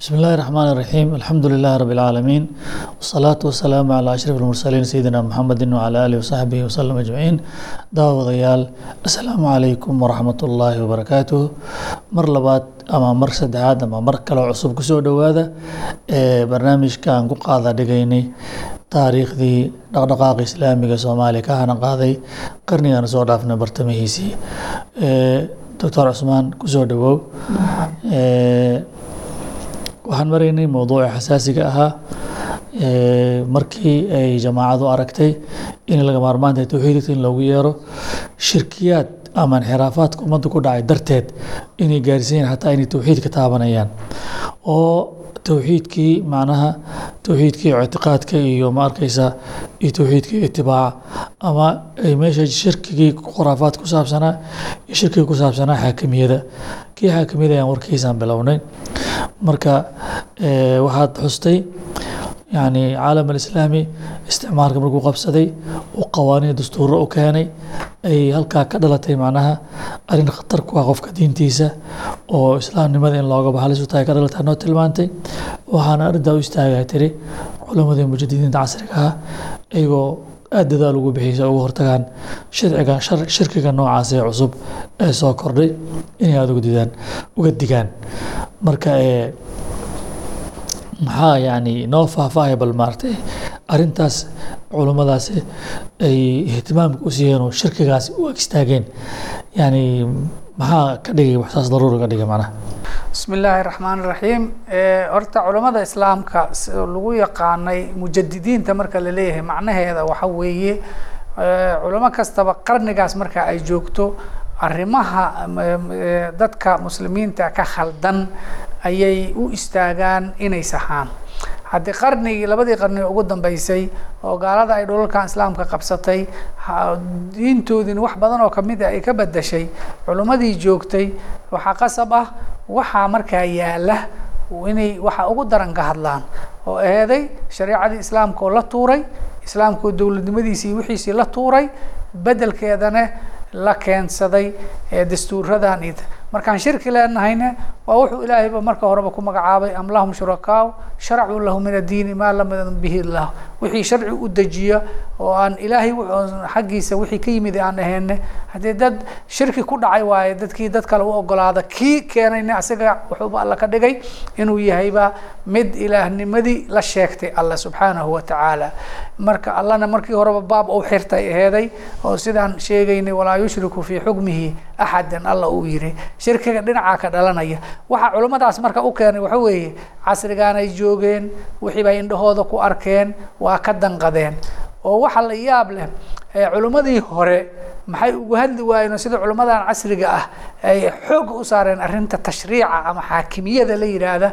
بسم الله الرحمن الرحيم الحمد لله رب العالمين والصلاة والسلام على أشرف المرسلين سيدنا محمد وعلى آله وصحبه وسلم أجمعين daawadayaal asalaamu calaykum waraxmat ullaahi wabarakaatuh mar labaad ama mar saddexaad ama mar kaleo cusub kusoo dhowaada ee barnaamijkan ku qaada dhigaynay taariikhdii dhaqdhaqaaqa islaamiga soomaaliya ka hana qaaday qarnigan soo dhaafna bartamihiisii doctor cusmaan kusoo dhowow waxaan maraynay mowduuca xasaasiga ahaa markii ay jamaacadu aragtay in laga maarmaan tahay towxiidka in loogu yeero shirkiyaad ama inxiraafaadka ummadda ku dhacay darteed inay gaarsiiyeen xataa inay towxiidka taabanayaan. Oo towxiidkii macnaha towxiidkii ictiqaadka iyo ma arkaysa iyo towxiidkii itibaaca ama meesha shirkigii khuraafaad ku saabsanaa iyo shirkigii ku saabsanaa xaakimiyada. Kii xaakimiyada ayaan warkiisaan bilownay marka waxaad xustay yani caalam alislaami isticmaalka markuu qabsaday uu qawaaniin dastuuro u keenay ay halkaa ka dhalatay macnaha arrin khatar ku ah qofka diintiisa oo islaamnimada in looga baxo halis u tahay ka dhalatay noo tilmaantay. Waxaana arrintaa u istaagay tiri culamadii mujadidiinta casriga ah iyagoo aada dadaal ugu bixiysa uga hortagaan shirciga shirkiga noocaas ee cusub ee soo kordhay inay aada uga didaan uga digaan. Marka maxaa yani noo faahfaahaya bal maaragtay arrintaas culummadaasi ay ihtimaamka u siiyeen oo shirkigaasi u ag istaageen. Yani maxaa ka dhigay waxsaas daruuri ka dhigay macnaha? Bismi illaahi raxmaan iraxiim horta culammada islaamka lagu yaqaanay mujadidiinta marka la leeyahay macnaheeda waxa weeye culamo kastaba qarnigaas marka ay joogto arrimaha dadka muslimiinta ka khaldan ayay u istaagaan inay saxaan haddii qarnigii labadii qarni ugu dambeysay oo gaalada ay dhulalkan islaamka qabsatay diintoodiina wax badan oo ka mid a ay ka bedashay culimmadii joogtay waxaa qasab ah waxaa markaa yaalla inay waxa ugu daran ka hadlaan oo eeday shareicadii islaamka oo la tuuray islaamka oo dowladnimadiisii iyo wixiisii la tuuray bedelkeedana la keensaday dastuuradan iyo markaan shirki leenahayne waa wuxuu ilaahayba marka horeba ku magacaabay am lahum shurakaau sharacuu lahu min addiini maa lam yadan bihi illah. Wixii sharci u dejiya oo aan ilaahay xaggiisa wixii ka yimid aan aheene haddii dad shirki ku dhacay waaye dadkii dad kale u ogolaada kii keenayna isaga wuxuuba alla ka dhigay inuu yahayba mid ilaahnimadii la sheegtay alla subxaanahu wa tacaala. Marka allana markii horeba baab u xirtay aheeday oo sidaan sheegaynay walaa yushriku fii xukmihi axadan alla uu yiri shirkiga dhinacaa ka dhalanaya. Waxaa culimmadaas marka u keenay waxa weeye casrigaan ay joogeen wixii bay indhahooda ku arkeen waa ka danqadeen. Oo waxa la yaab leh culimmadii hore maxay ugu hadli waayeen sida culimmadan casriga ah ay xoogga u saareen arrinta tashriica ama xaakimiyada la yidhaahda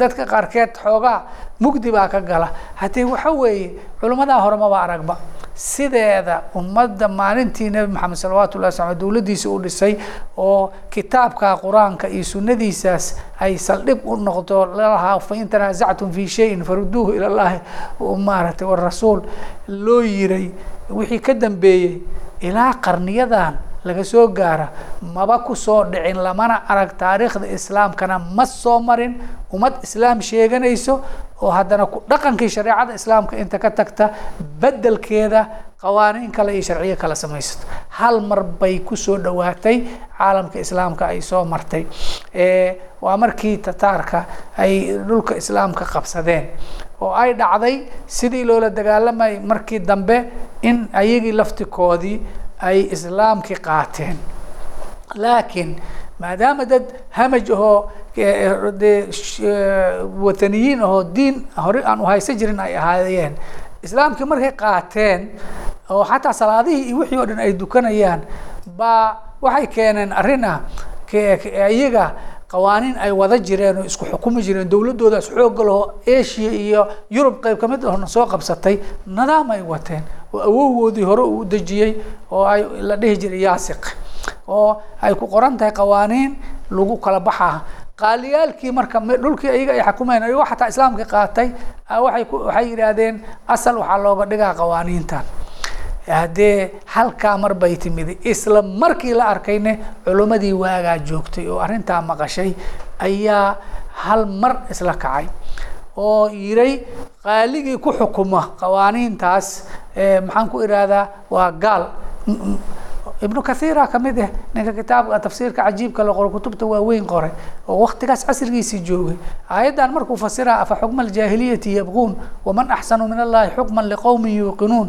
dadka qaarkeed xoogaa mugdi baa ka gala. Haddee waxa weeye culimmadaa hore maba aragba. Sideeda ummadda maalintii nebi maxamed salawaatu llahi slam dowladdiisa u dhisay oo kitaabka qur'aanka iyo sunnadiisaas ay saldhig u noqdo lalahaa fain tanaasactum fi shayin faruduuhu ila llahi maaragtay warasuul loo yiray. Wixii ka dambeeyey ilaa qarniyadan laga soo gaara maba ku soo dhicin lamana arag taariikhda islaamkana ma soo marin. Ummad islaam sheeganayso oo haddana ku dhaqankii shareecada islaamka inta ka tagta bedelkeeda qawaaniin kale iyo sharciyo kale samaysato hal mar bay ku soo dhowaatay caalamka islaamka ay soo martay. Waa markii tataarka ay dhulka islaamka qabsadeen oo ay dhacday sidii loola dagaalamayay markii dambe in ayagii laftikoodii ay islaamkii qaateen. Laakiin maadaama dad hamaj ahoo dee wataniyiin ahoo diin hore aan uhaysan jirin ay ahaayeen. Islaamkii markay qaateen oo xataa salaadihii iyo wixii oo dhan ay dukanayaan baa waxay keeneen arrin ah iyaga qawaaniin ay wada jireen oo isku xukumi jireen dowladoodaas xoogga laho asia iyo yurub qayb ka mid ahna soo qabsatay nidaam ay wateen oo awowgoodii hore uu dejiyey oo ay la dhihi jiray yaasiq oo ay ku qoran tahay qawaaniin lagu kala baxaa qaaliyaalkii marka dhulkii ayaga ay xukumayn ayagoo xataa islaamka qaatay waay waxay yidhaahdeen asal waxaa looga dhigaa qawaaniintan haddee halkaa mar bay timid isla markii la arkayne culimmadii waagaa joogtay oo arrintaa maqashay ayaa hal mar isla kacay oo yiray qaaligii ku xukuma qawaaniintaas maxaan ku ihahdaa waa gaal ibnu kathiira ka mid ah ninka kitaabka tafsiirka cajiibka la qoro kutubta waaweyn qoray oo waktigaas casrigiisii joogay. Aayaddan markuu fasira afa xukma aljaahiliyati yabquun waman axsanu min allahi xukman liqowmin yuuqinuun.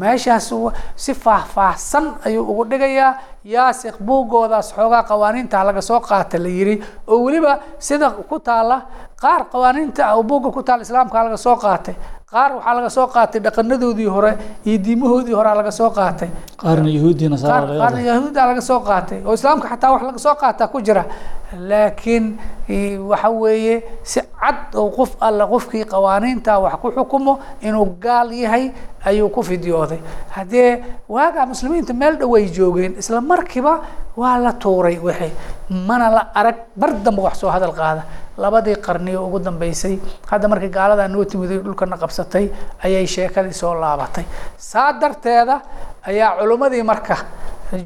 Meeshaas si faahfaahsan ayuu ugu dhigayaa yaasiq buugoodaas xoogaa qawaaniinta laga soo qaata la yiri oo weliba sida ku taala qaar qawaaniinta buugga ku taala islaamka laga soo qaatay qaar waxaa laga soo qaatay dhaqanadoodii hore iyo diimahoodii hore laga soo qaatay. Qaarna laga qaarna yahuudda laga soo qaatay oo islaamka xataa wax laga soo qaataa ku jira laakiin waxa weeye si cad oo qof alla qofkii qawaaniinta wax ku xukumo inuu gaal yahay ayuu ku fidyooday. Haddee waagaa muslimiinta meel dhow ay joogeen isla markiiba waa la tuuray wixii mana la arag bar damba wax soo hadal qaada. Labadii qarniyo ugu dambeysay hadda markii gaaladaa noo timiday dhulkana qabsatay ayay sheekadii soo laabatay. Saa darteeda ayaa culimmadii marka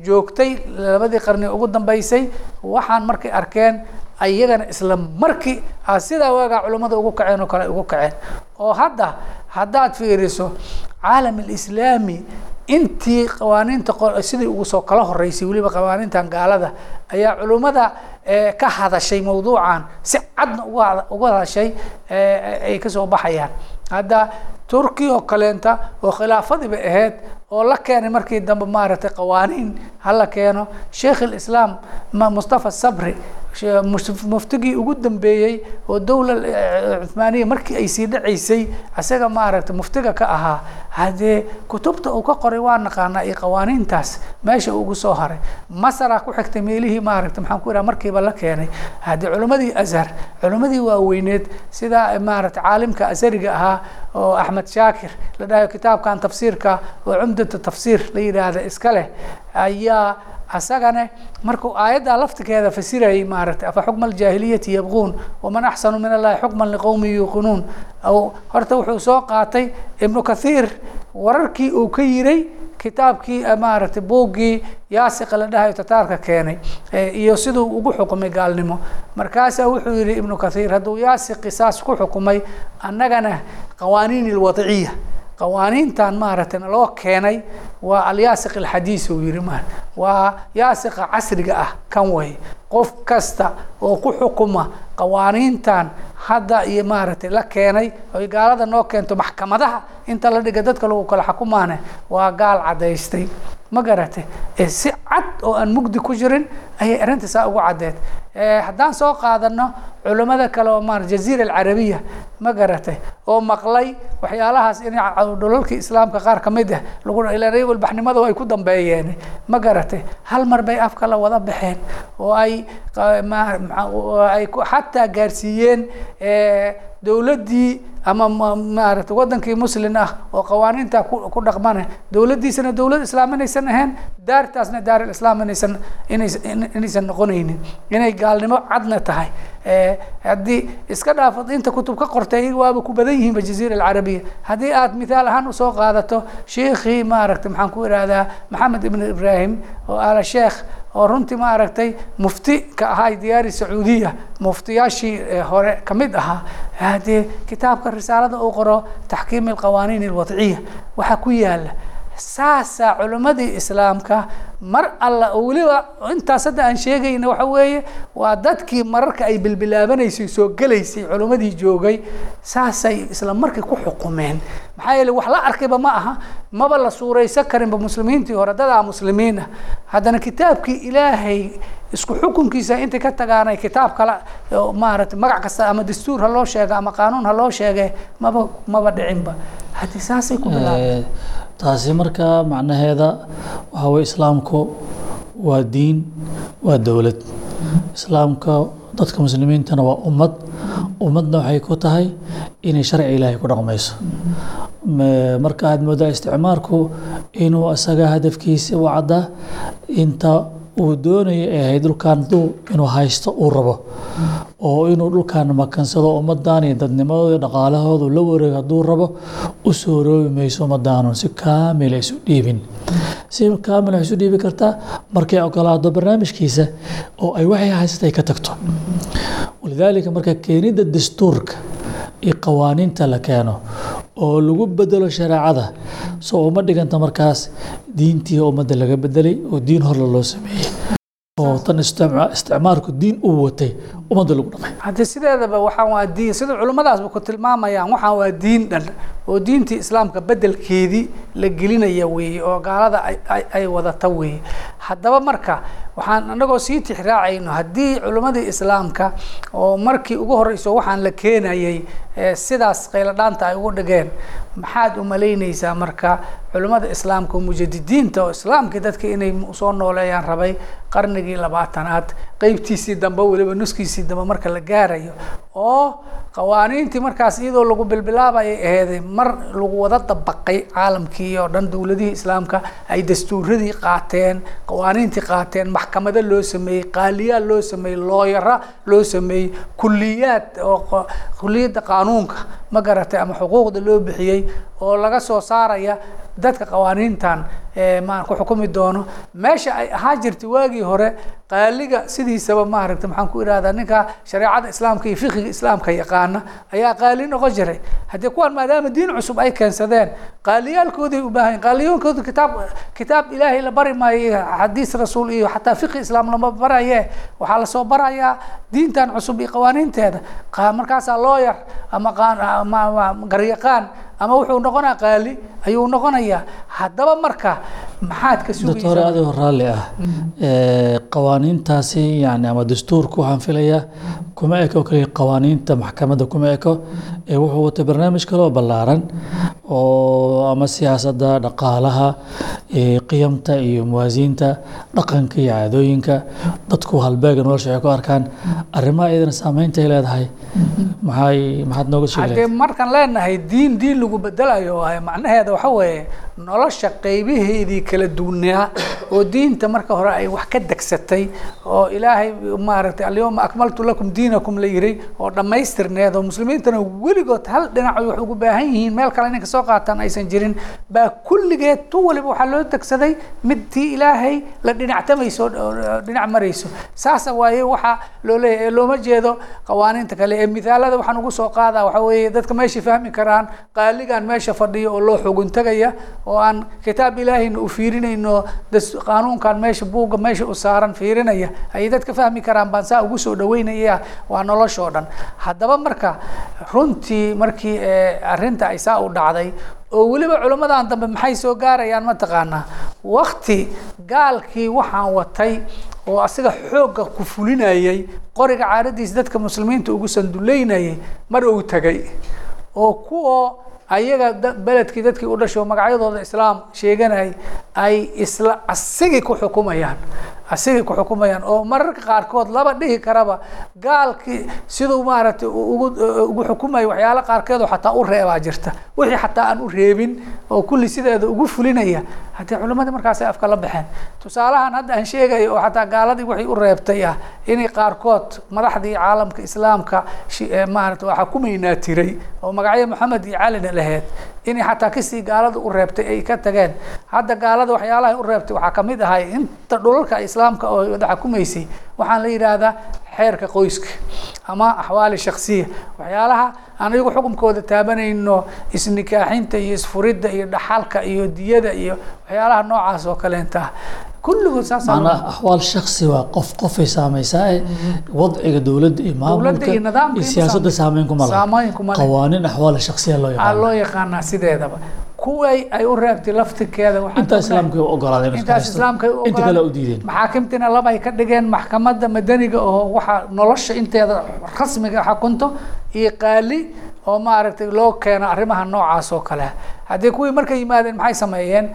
joogtay labadii qarni ugu dambeysay waxaan markay arkeen ayagana isla markii sidaa waagaa culimmada ugu kaceen oo kale ugu kaceen. oo hadda haddaad fiiriso caalam alislaami intii qawaaniinta sidii ugu soo kala horeysay weliba qawaaniintan gaalada ayaa culimmada ka hadashay mawduucan si cadna uga hadashay ay ka soo baxayaan. Hadda turki oo kaleenta oo khilaafadiiba ahayd oo la keenay markii dambe maaragtay qawaaniin hala keeno. Sheikh alislaam mustafa sabri muftigii ugu dambeeyey oo dowla cuthmaaniya markii ay sii dhacaysay isaga maaragtay muftiga ka ahaa. Haddee kutubta uu ka qoray waa naqaanaa iyo qawaaniintaas meesha ugu soo haray. Masaraa ku xigtay meelihii maaragtay maxaan ku ihaha markiiba la keenay. Haddii culimmadii azhar culimmadii waaweyneed sida maaragtay caalimka asariga ahaa oo axmed shaakir la dhahayo kitaabkan tafsiirka oo cumdata tafsiir la yidhaahda iska leh ayaa asagane markuu aayaddaa laftigeeda fasirayay maaragtay afa xukma aljaahiliyati yabquun waman axsanu min allahi xukman liqowmin yuuqinuun. Horta wuxuu soo qaatay ibnu kathiir wararkii uu ka yiray kitaabkii maaragtay buuggii yaasiqa la dhahayo tataarka keenay iyo siduu ugu xukumay gaalnimo. Markaasaa wuxuu yihi ibnu kathiir hadduu yaasiqi saas ku xukumay annagana qawaaniin ilwadciya qawaaniintan maaragtay naloo keenay waa alyaasiq alxadiis uu yihi ma waa yaasiqa casriga ah kan way qof kasta oo ku xukuma qawaaniintan hadda iyo maaragtay la keenay oy gaalada noo keento maxkamadaha inta la dhiga dadka lagu kala xukumaane waa gaal cadaystay ma garate si cad oo aan mugdi ku jirin ayay arrinta saa ugu caddeed. Haddaan soo qaadano culimmada kale oo ma jaziira alcarabiya ma garatay oo maqlay waxyaalahaas in dhulalkii islaamka qaar ka mid ah lagu ilaa walbaxnimada ay ku dambeeyeen. Ma garatay hal mar bay afka la wada baxeen oo ay ay xataa gaarsiiyeen dowladdii ama maaragtay wadankii muslin ah oo qawaaniinta ku dhaqmane dowladdiisana dowlad islaam inaysan ahayn daartaasna daar islaam inaysan inaysan noqonaynin inay gaalnimo cadna tahay. Haddii iska dhaafad inta kutub ka qortay waaba ku badan yihiinba jaziira alcarabiya haddii aad mithaal ahaan u soo qaadato sheikhii maaragtay maxaan ku ihahdaa maxamed ibn ibrahim oo ala sheekh oo runtii maaragtay mufti ka ahaa diyaari sacuudiya muftiyaashii hore ka mid ahaa haddee kitaabka risaalada uu qoro taxkiim alqawaaniin alwadciya waxaa ku yaalla saasaa culimmadii islaamka mar alla oo weliba intaas hadda aan sheegayna waxa weeye waa dadkii mararka ay bilbilaabanaysay soo gelaysay culimmadii joogay saasay isla markii ku xukumeen. Maxaa yeele wax la arkayba ma aha maba la suuraysan karinba muslimiintii hore dadaa muslimiin ah. Haddana kitaabkii ilaahay isku xukunkiisa intay ka tagaanay kitaab kale maaragtay magac kasta ama dastuur ha loo sheega ama qaanuun ha loo sheege maba maba dhicinba. Haddii saasay ku bilaabeen taasi markaa macnaheeda waxaa weye islaamku waa diin waa dowlad islaamka dadka muslimiintana waa ummad. Ummadna waxay ku tahay inay sharci ilaahay ku dhaqmayso. Marka aad moodaa isticmaarku inuu isaga hadafkiisa caddaa inta uu doonaya ay ahayd dhulkan duu inuu haysto uu rabo. Oo inuu dhulkan makansado ummadan iyo dadnimadooda dhaqaalahoodu la wareego hadduu rabo u soo roobi mayso ummadaanu si kaamila isu dhiibin. Si kaamila isu dhiibi kartaa markay ogolaado barnaamijkiisa oo ay waxay haysata ay ka tagto. Walidaalika marka keenidda dastuurka iyo qawaaniinta la keeno oo lagu bedelo shareecada. Soo uma dhiganta markaas diintii ummadda laga bedelay oo diin horle loo sameeyey oo tan isticma- isticmaalku diin uu watay ummadda lagu dhaqay haddii sideedaba waxaan waa diin sida culimmadaasba ku tilmaamayaan waxaan waa diin dhan. Oo diintii islaamka bedelkeedii la gelinaya weeye oo gaalada ay- wadata weeye. Haddaba marka waxaan anagoo sii tixraacayno haddii culimmadii islaamka oo markii ugu horeyso waxaan la keenayay ee sidaas qayladhaanta ay ugu dhigeen. Maxaad u malaynaysaa marka culimmada islaamka mujadidiinta oo islaamkii dadka inay soo nooleeyaan rabay qarnigii labaatanaad qeybtiisii dambe weliba nuskiisii dambe marka la gaarayo oo qawaaniintii markaas iyadoo lagu bilbilaabayay aheeday mar lagu wada dabaqay caalamkii oo dhan dowladihii islaamka ay dastuuradii qaateen qawaaniintii qaateen maxkamado loo sameeyey qaaliyaal loo sameeyey looyara loo sameeyey kuliyaad oo kuliyadda qaanuunka ma garatay ama xuquuqda loo bixiyey oo laga soo saaraya dadka qawaaniintan maan ku xukumi doono. Meesha ay ahaa jirtay waagii hore qaaliga sidiisaba maaragtay maxaan ku ihahdaa ninka shareecada islaamka iyo fiqiga islaamka yaqaana ayaa qaali noqon jiray. Haddii kuwan maadaama diin cusub ay keensadeen qaaliyaalkooday u baahan qaaliyoonkooda kitaab kitaab ilaahay la bari maayo iyo xadiis rasuul iyo xataa fiqi islaam lama baraye waxaa la soo barayaa diintan cusub iyo qawaaniinteeda. Qa- markaasaa looyar ama qaan- garyaqaan ama wuxuu noqonaa qaali ayuu noqonayaa. Haddaba marka maxaad ka doctor sugaysaa adigoo raalli ah. Ee, qawaaniintaasi yani ama dastuurku waxaan filayaa kuma eko kaliya qawaaniinta maxkamadda kuma eko ee wuxuu wata barnaamij kaloo ballaaran oo ama siyaasadda dhaqaalaha qiyamta iyo muwaasiinta dhaqanka iyo caadooyinka. Dadku halbeega nolosha ay ku arkaan. Arrimaha iyadana saameynta ay leedahay. Maxay maxaad nooga sheegi markaan leenahay diin diin lagu bedelayo macnaheeda waxa weeye nolosha qaybaheedii kala duwanaa oo diinta marka hore ay wax ka degsatay oo ilaahay maaragtay alyawma akmaltu lakum diinakum la yiri oo dhammaystirneed oo muslimiintana weligood hal dhinac ay wax ugu baahan yihiin meel kale inay ka soo qaataan aysan jirin. Baa kulligeed tu waliba waxaa loo degsaday mid tii ilaahay la dhinactamayso dhinac marayso. Saasa waaye waxaa loo leeyahay ee looma jeedo qawaaniinta kale ee mithaalada waxaan ugu soo qaadaa waxa weeye dadka meesha fahmi karaan qaaligan meesha fadhiyo oo loo xugun tagaya oo aan kitaab ilaahayna u fiirinayno qaanuunkan meesha buugga meesha u saaran fiirinaya ayay dadka fahmi karaan baan saa ugu soo dhaweynaya waa noloshoo dhan. Haddaba marka runtii markii ee, arrinta ay saa u dhacday oo weliba culimmadan dambe maxay soo gaarayaan mataqaanaa wakti gaalkii waxaan watay oo asiga xoogga ku fulinayay qoriga caadadiisa dadka muslimiinta ugu sanduleynayay mar uu tagay. Oo kuwa ayaga beledkii dadkii u dhashay oo magacyadooda islaam sheeganayay ay isla asigii ku xukumayaan asigii ku xukumayaan oo mararka qaarkood laba dhihi karaba gaalkii siduu maaragtay ugu ugu xukumayo waxyaalo qaarkeed oo xataa u reebaa jirta. Wixii xataa aan u reebin oo kulli sideeda ugu fulinaya. Haddii culimmadii markaas ay afka la baxeen tusaalahan hadda aan sheegayo oo xataa gaaladii waxay u reebtay ah inay qaarkood madaxdii caalamka islaamka maaragtay waa xukumaynaa tiray oo magacyo maxamed iyo calina laheyd inay xataa ka sii gaalada u reebtay ay ka tageen. Hadda gaalada waxyaalaha ay u reebtay waxaa ka mid ahay inta dhulalka islaamka oo wada xukumaysay waxaan la yidhaahdaa xeerka qoyska ama axwaali shaksiya waxyaalaha aan iyagu xukunkooda taabanayno isnikaaxinta iyo isfuridda iyo dhaxalka iyo diyada iyo waxyaalaha noocaas oo kaleenta macnaha axwaal shaksi waa qof qofay saameysaa ee wadciga dowladda iyo maamulka iyo siyaasadda saame- saameyn kuma laha qawaaniin axwaal shaksiya loo aa yaqaano loo yaqaanaa sideedaba kuway ay u reebtay laftirkeeda intaa islaamka inay intaas islaamka inta kale u diideen maxaakimtina laba ay ka dhigeen maxkamadda madaniga oo waxa nolosha inteeda rasmiga xakunto iyo qaali oo maaragtay loo keeno arrimaha noocaas oo kale. Haddii kuwii markay yimaadeen maxay sameeyeen?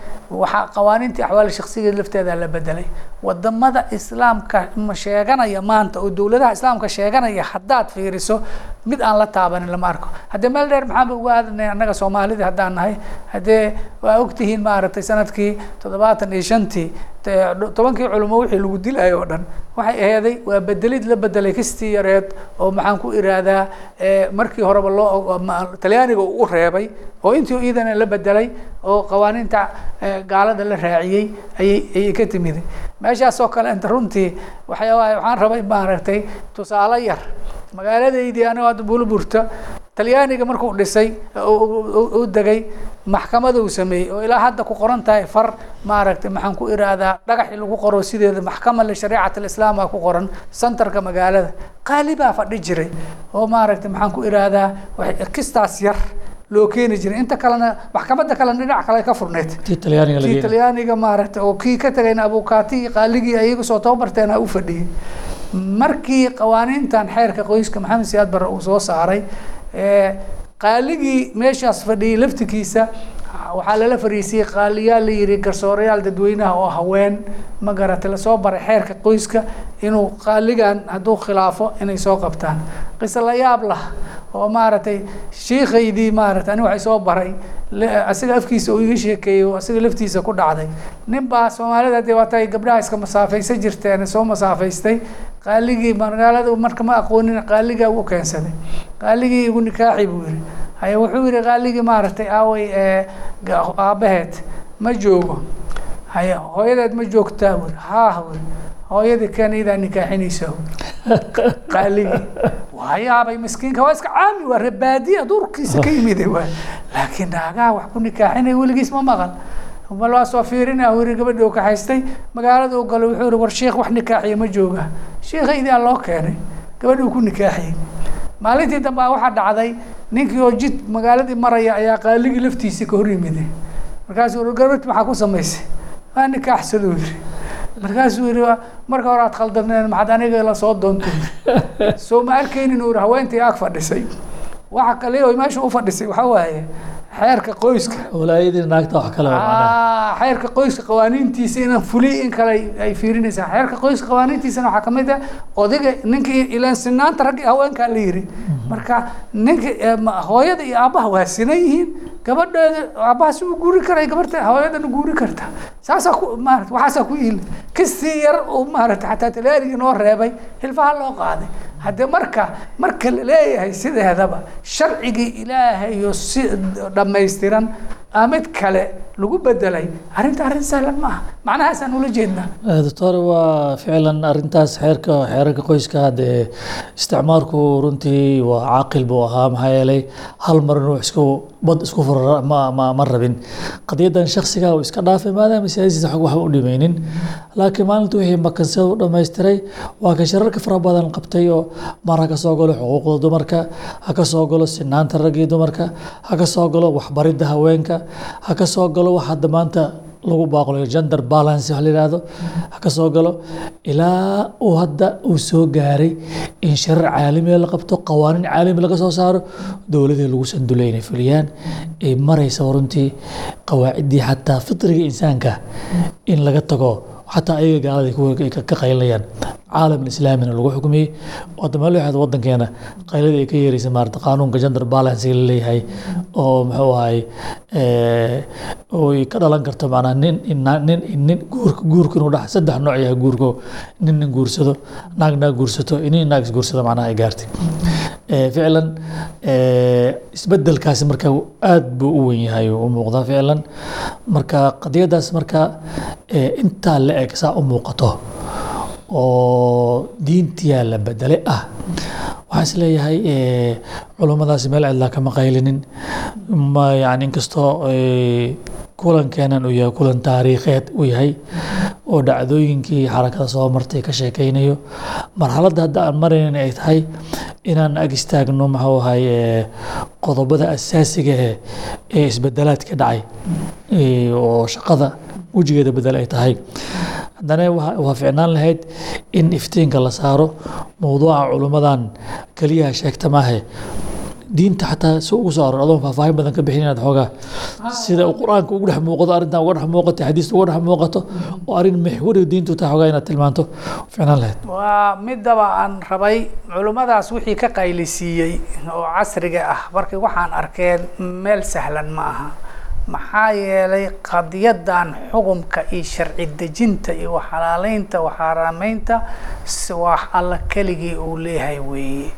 Waxaa qawaaniintii axwaali shaksigeed lafteeda la bedelay waddamada islaamka sheeganaya maanta oo dowladaha islaamka sheeganaya haddaad fiiriso mid aan la taabanin lama arko. Haddee meel dheer maxaanba uga aadanay annaga soomaalida haddaan nahay. Haddee waa ogtihiin maaragtay sannadkii toddobaatan iyo shantii tobankii culimo wixii lagu dilayo oo dhan waxay aheeday waa bedelid la bedelay kistii yareed oo maxaan ku iraadaa eh, markii horeba loo talyaaniga uu u reebay oo intii iidana la bedelay oo qawaaniinta gaalada la raaciyey ayay ayay ka timid. Meeshaas oo kale inta runtii waxyaa waxaan rabay maaragtay tusaale yar magaaladaydii anigoo hadda buluburta talyaaniga markuu dhisay u degay maxkamada uu sameeyey oo ilaa hadda ku qoran tahay far maaragtay maxaan ku iraahdaa dhagaxii lagu qoro sideeda maxkama lishariicat alislaam aa ku qoran santarka magaalada. Qaali baa fadhi jiray oo maaragtay maxaan ku iraahdaa kistaas yar loo keeni jiray. Inta kalena maxkamadda kalena dhinac kale ka furneyd. Kii talyaaniga maaragtay oo kii ka tagayna abukaati qaaligii ayaga soo tababarteena u fadhiyey. Markii qawaaniintan xeerka qoyska maxamed siyaad barre uu soo saaray qaaligii meeshaas fadhiyey laftigiisa waxaa lala fariisiyey qaaliyaal la yidhi garsoorayaal dadweynaha oo haween. Ma garatay la soo baray xeerka qoyska inuu qaaligan hadduu khilaafo inay soo qabtaan. Qiso la yaab lah oo maaragtay shiikaydii maaragtay ani waxay soo baray. Asiga afkiisa uu iga sheekeeyey oo asiga laftiisa ku dhacday. Nin baa soomaalida dee waata ay gabdhaha iska masaafaysan jirteen soo masaafaystay qaaligii magaalada marka ma aqoonin qaaligaa u keensaday. Qaaligii igu nikaaxi buu yihi haye wuxuu yihi qaaligii maaragtay aaway ee ga- aabbaheed ma joogo. Haye hooyadeed ma joogtaa? Buu yihi haa buu yihi hooyadii keen idaa nikaaxinaysa qaaligii waa yaabay miskiinka waa iska caami waa rebaadiya duurkiisa ka yimid waa laakiin naagaha wax ku nikaaxinay weligiis ma maqal. Bal waa soo fiirina uu yihi gabadhi uu kaxaystay magaalada uu galay wuxuu yihi war sheikh wax nikaaxiya ma jooga shiikhaydii aa loo keenay gabadhi uu ku nikaaxiyey maalintii dambe waxaa dhacday ninkii oo jid magaaladii maraya ayaa qaaligii laftiisa ka hor yimide markaasuu yihi gabadh maxaa ku samaysay? Waa nikaaxsaduu yihi markaasuu yihi marka hore aad khaldamneen maxaad aniga la soo doonto soo ma arkaynin uu yihi haweentii ag fadhisay. Waxa kale oo meesha u fadhisay waxaa waaye xeerka qoyska. Walaayadii naagta wax kale Ah, xeerka qoyska qawaaniintiisa inaan fuliy in kale ay- ay fiirinaysaa. Xeerka qoyska qawaaniintiisana waxaa ka mid ah odayga ninkii ilaan sinaanta ragga iyo haweenkaa la yiri. Marka ninka ma- hooyada iyo aabbaha waa sinan yihiin. Gabadheeda aabbaha si uu guuri karay gabarta hooyadana guuri karta. Saasaa ku maarata waxaasaa ku iili kastii yar uu maarata xataa talaarigii noo reebay hilfaha loo qaaday haddee marka marka la leeyahay sideedaba sharcigii ilaahayo si dhammaystiran aa mid kale lagu bedelay arrinta arrin sahlan ma aha macnahaasaan ula jeednaa. Eh, doctor waa ficlan arintaas xeerka xeerarka qoyska hadee isticmaalku runtii waa caaqil buu ahaa maxaa yeelay hal mar inuu isku bad isku furo ma ma ma rabin. Qadiyadan shaksiga uu iska dhaafay maadaama siyaasiisa xog waxba u dhimaynin laakiin maalinta wixii makansada u dhammaystiray waa ka shirarka fara badan qabtay oo mar ha ka soo galo xuquuqda dumarka ha ka soo galo sinaanta ragga iyo dumarka ha ka soo galo waxbaridda haweenka ha ka soo galo wax hadda maanta lagu baaqlo gender balance wax la yidhaahdo ha ka soo galo ilaa uu hadda uu soo gaaray in sharar caalamiya la qabto qawaaniin caalami laga soo saaro dowladii lagu sandulay inay fuliyaan ay maraysa runtii qawaaciddii xataa fitriga insaanka in laga tago xataa ayaga gaalada ka qaylinayaan caalam islaamina lagu xukmiyey. Waxaad wadankeena qayladii ay ka yeeraysa maarata qaanuunka gender balance la leeyahay oo muxuu ahay oo ay ka dhalan karto macnaa nin nin nin guurka guurka inuu dhex saddex nooc yahay guurko nin nin guursado naag naag guursato nin naag is guursado macnaha ay gaartay. Eh, ficlan eh, isbedelkaasi marka aad buu u weyn yahay u muuqdaa ficlan. Marka qadiyadaas marka eh, intaa la eg saa u muuqato oo diintiyaa la bedele ah waxaan is leeyahay eh, culummadaasi meel cidlaa kama qaylinin. Yani inkastoo eh, kulankeenan uu yahay kulan taariikheed uu yahay oo dhacdooyinkii xarakada soo martay ka sheekaynayo. Marxaladda hadda aan maraynin ay tahay inaan ag istaagno maxuu ahay eh, qodobada asaasiga eh, ee isbedelaadka dhacay oo shaqada wejigeeda bedel ay tahay. Haddana waa ficnaan lahayd in iftiinka la saaro mowduuca culummadan keliyaha sheegta maahe diinta xataa si ugu soo aror adoon faahfaahin badan ka bixin inaad xoogaa. Sida uu qur'aanka ugu dhex muuqato arrintan uga dhex muuqato xadiista uga dhex muuqato oo arrin maxwariga diintu tahay xoogaa inaad tilmaanto. Ficnaan lahayd waa midaba aan rabay culummadaas wixii ka qaylisiiyey oo casriga ah markii waxaan arkeen meel sahlan ma aha. Maxaa yeelay qadiyadan xukumka iyo sharci dejinta iyo waxalaaleynta waxaarameynta si wax alla keligii uu leeyahay weeye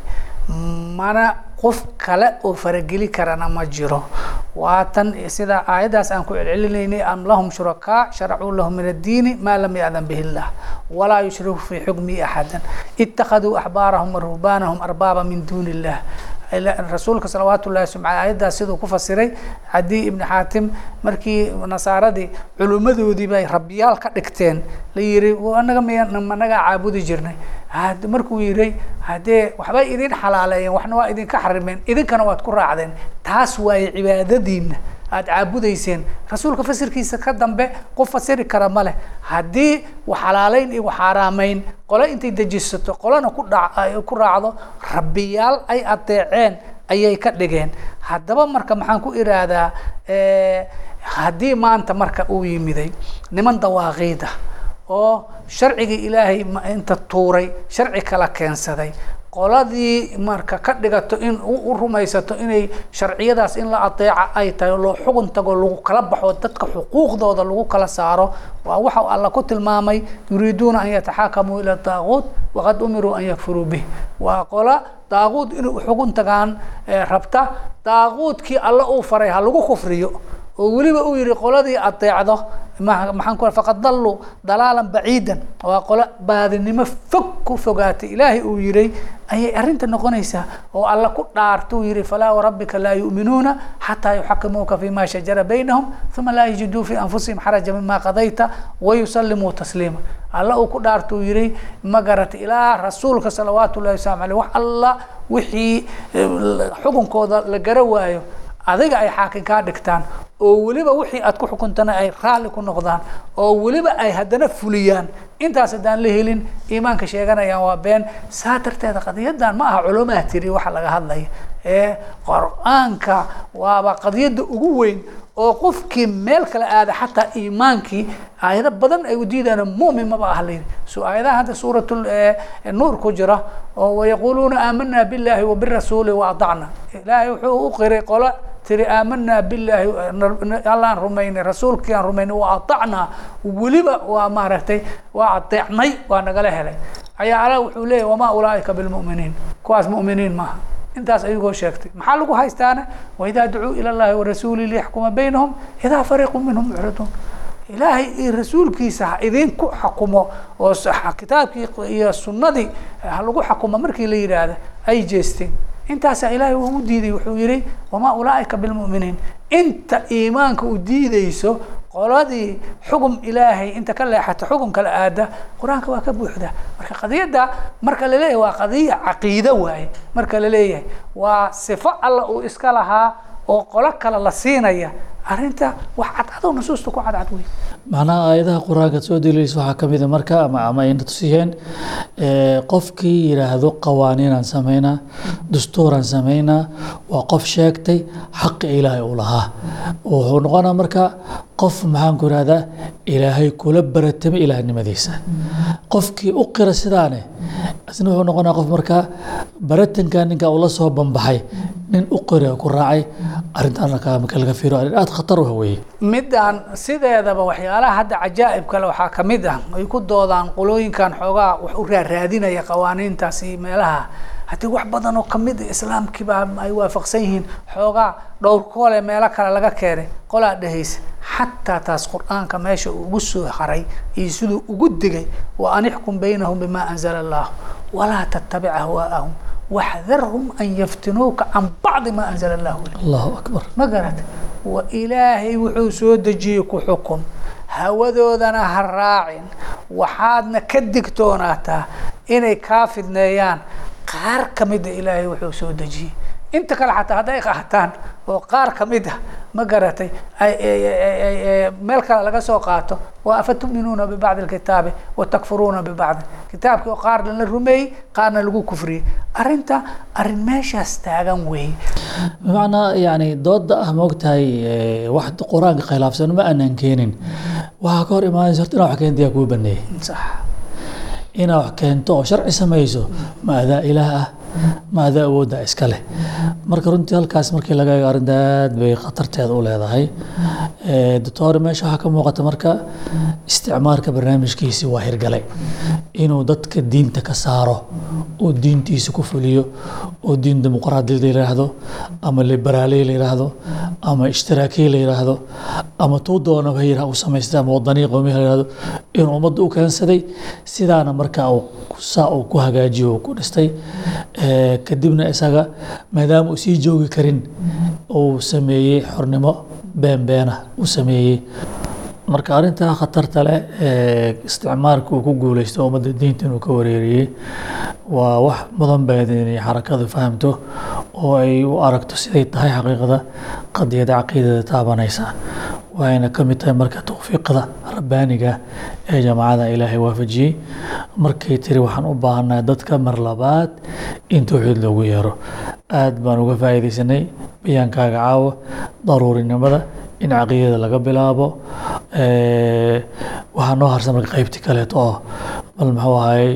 mana qof kale oo farageli karana ma jiro. Waa tan sida aayaddaas aan ku celcelinaynay am lahum shurakaa sharacuu lahum min addiini maa lam ya'dan bihi illah. Walaa yushriku fii xukmihi axadan ittakhaduu axbaarahum wa ruhbaanahum arbaaba min duuni illah rasuulka salawaatu ullahi sumca aayaddaas siduu ku fasiray cadii ibni xaatim markii nasaaradii culimmadoodii bay rabbiyaal ka dhigteen la yiri anaga managaa caabudi jirnay. Markuu yihi haddee waxbay idin xalaaleeyeen waxna waa idinka xarimeen idinkana waad ku raacdeen taas waaye cibaadadiina aada caabudayseen. Rasuulka fasirkiisa ka dambe qof fasiri kara ma leh. Haddii xalaaleyn iyo xaaraamayn qole intay dejisato qolana ku dha ku raacdo rabbiyaal ay adeeceen ayay ka dhigeen. Haddaba marka maxaan ku iraahdaa haddii maanta marka uu yimiday niman dawaaqiida oo sharcigii ilaahay inta tuuray sharci kala keensaday qoladii marka ka dhigato in u rumaysato inay sharciyadaas in la adeeca ay tahay loo xugun tago lagu kala baxo dadka xuquuqdooda lagu kala saaro waa waxa alla ku tilmaamay yuriiduuna an yataxaakamuu ila daaquut waqad umiruu an yakfuruu bih. Waa qola daaquud inay xugun tagaan rabta daaquudkii alla uu faray ha lagu kufriyo oo weliba uu yihi qoladii adeecdo maxaan ku faqad dalluu dalaalan baciidan. Waa qolo baadinimo fog ku fogaatay. Ilaahay uu yihi ayay arrinta noqonaysaa oo alla ku dhaarta. Uu yihi falaa warabbika laa yu'minuuna xataa yuxakimuuka fima shajara baynahum uma laa yajiduu fi anfusihim xaraja mima qadayta wayusallimuu tasliima. Alla uu ku dhaarta uu yihi ma garata ilaa rasuulka salawaatu ullahi waslamu aleyh wax alla wixii xukunkooda la gara waayo adiga ay xaakin kaa dhigtaan oo weliba wixii aad ku xukuntana ay raalli ku noqdaan oo weliba ay haddana fuliyaan. Intaas haddaan la helin iimaanka sheeganayaan waa been. Saa darteeda qadiyadan ma aha culumaha tiri waxa laga hadlaya. Ee qur'aanka waaba qadiyadda ugu weyn oo qofkii meel kale aada xataa iimaankii aayado badan ay u diidaan mumin maba ah layidhi so aayadaha hadda suurat nuur ku jira oo wayaquuluuna aamanaa billahi wa birasuuli wa adacna ilaahay wuxuu u qiray qolo tiri aamanaa billahi allaan rumaynay rasuulkii aan rumaynay wa adacnaa weliba waa maaragtay waa adeecnay waa nagala helay. Ayaa ala wuxuu leeyahy wamaa ulaaika bilmu'miniin kuwaas mu'miniin maaha intaas ayagoo sheegtay. Maxaa lagu haystaana waidaa dacuu ila llahi warasuuli liyaxkuma baynahum idaa fariiqu minhum mucriduun ilaahay iyo rasuulkiisa ha idinku xakumo oo kitaabkii iyo sunnadii ha lagu xakumo markii la yidhaahda ay jeesteen. Intaasaa ilaahay uu diiday wuxuu yihi wamaa ulaaika bilmu'miniin inta iimaanka u diideyso qoladii xugum ilaahay inta ka leexata xugum kala aada qur'aanka waa ka buuxda. Marka qadiyadda marka la leeyahay waa qadiya caqiide waaye. Marka la leeyahay waa sifo alla uu iska lahaa oo qolo kale la siinaya arrinta wax cadcadow nusuusta ku cadcad wey macnaha aayadaha qur'aanka soo deliilisa waxaa ka mida marka ama ama ayna tusiyeen qofkii yidhaahdo qawaaniinaan samaynaa dastuuraan samaynaa waa qof sheegtay xaqi ilaahay uu lahaa. Wuxuu noqonaa marka qof maxaan ku ihahdaa ilaahay kula baratamay ilaahnimadiisa. Qofkii u qira sidaane isna wuxuu noqonaa qof markaa baratanka ninka ula soo banbaxay nin u qira ku raacay arrintaan marka laga fiiro arrin aada khatar weeye. Midaan sideedaba waxyaalaha hadda cajaa'ib kale waxaa ka mid ah. Ay ku doodaan qolooyinkan xoogaa wax u raaraadinaya qawaaniintaasi meelaha. Haddii wax badan oo ka mid a islaamkiibaa ay waafaqsan yihiin xoogaa dhowr koole meelo kale laga keenay. Qolaa dhehaysa xataa taas qur'aanka meesha uu ugu soo haray iyo siduu ugu digay wa an ixkum baynahum bimaa anzala allah walaa tattabic ahwaa'ahum waxdarhum an yaftinuuka can bacdi maa anzala allahu ilayk allahu akbar. Ma garata wa ilaahay wuxuu soo dejiyey ku xukun. Hawadoodana ha raacin. Waxaadna ka digtoonaataa inay kaa fidneeyaan. Qaar ka mida ilaahay wuxuu soo dejiyey inta kale xataa hadday qaataan oo qaar ka mid ah ma garatay meel kale laga soo qaato wa afatuminuuna bibacdi alkitaabi wa takfuruuna bibacdi. Kitaabkii oo qaarna la rumeeyey qaarna lagu kufriyey. Arrinta arrin meeshaas taagan weeye bimacnaa yani dooda ah maogtahay wax qur'aanka khilaafsan ma aanan keenin. Waxaa ka hor imaanaysa horta inaa wax keentiyaa kuu baneeyey. Sax. Inaa wax keento oo sharci samayso ma adaa ilaah ah maada awoodda iska leh. Marka runtii halkaas markii laga eego arrinta aad bay khatarteeda u leedahay. Doctor meesha waxaa ka muuqata marka isticmaalka barnaamijkiisi waa hirgalay. Inuu dadka diinta ka saaro oo diintiisa ku fuliyo oo diin dimuqraadi la yiraahdo ama liberaali la yiraahdo ama ishtiraakiy la yiraahdo ama tuu doonaba hayra u samaystay ama wadanii qowmiya la yiraahdo inuu ummadda u keensaday sidaana marka saa uu ku hagaajiyo uu ku dhistay kadibna isaga maadaama uu sii joogi karin uu sameeyey xornimo been beena uu sameeyey marka arrintaa khatarta leh ee isticmaalka uu ku guuleysto ummadda diinta inuu ka wareeriyey waa wax mudan bayd inay xarakadu fahamto oo ay u aragto siday tahay xaqiiqada qadiyada caqiidada taabanaysa. Waayna ka mid tahay marka towfiiqda rabbaaniga ee jaamacada ilaahay waafajiyey. Markay tiri waxaan u baahannahay dadka mar labaad in towxiid loogu yeero. Aad baan uga faa'iidaysanay bayaankaaga caawa daruurinimada in caqiidada laga bilaabo waxaa noo harsan marka qaybti kaleeto oo bal muxuu ahaayey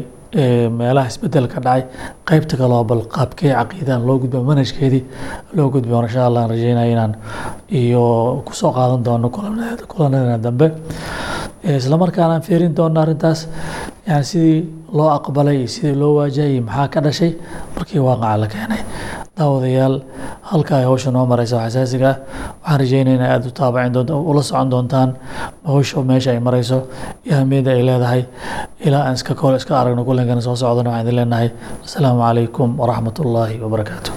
meelaha isbeddelka dhacay qaybta kale oo bal qaabkee caqiidahan loo gudbo manhajkeedii loo gudbo insha allah aan inaan iyo ku soo qaadan doono kulanadana dambe isla markaana aan fiirin doono arrintaas yani sidii loo aqbalay iyo sidii loo waajahayay iyo maxaa ka dhashay? Markii waaqaca la keenay. Daawadayaal halka ay hawsha noo maraysa xasaasiga ah. Waxaan rajeynaya in aad u taabacin doonta ula socon doontaan hawsha meesha ay marayso. Iyo ahmiyadda ay leedahay? Ilaa aan iska kole iska aragno kullankana soo socdana waxaan idin leenahay. Asalaamu calaykum waraxmat ullaahi wabarakaatu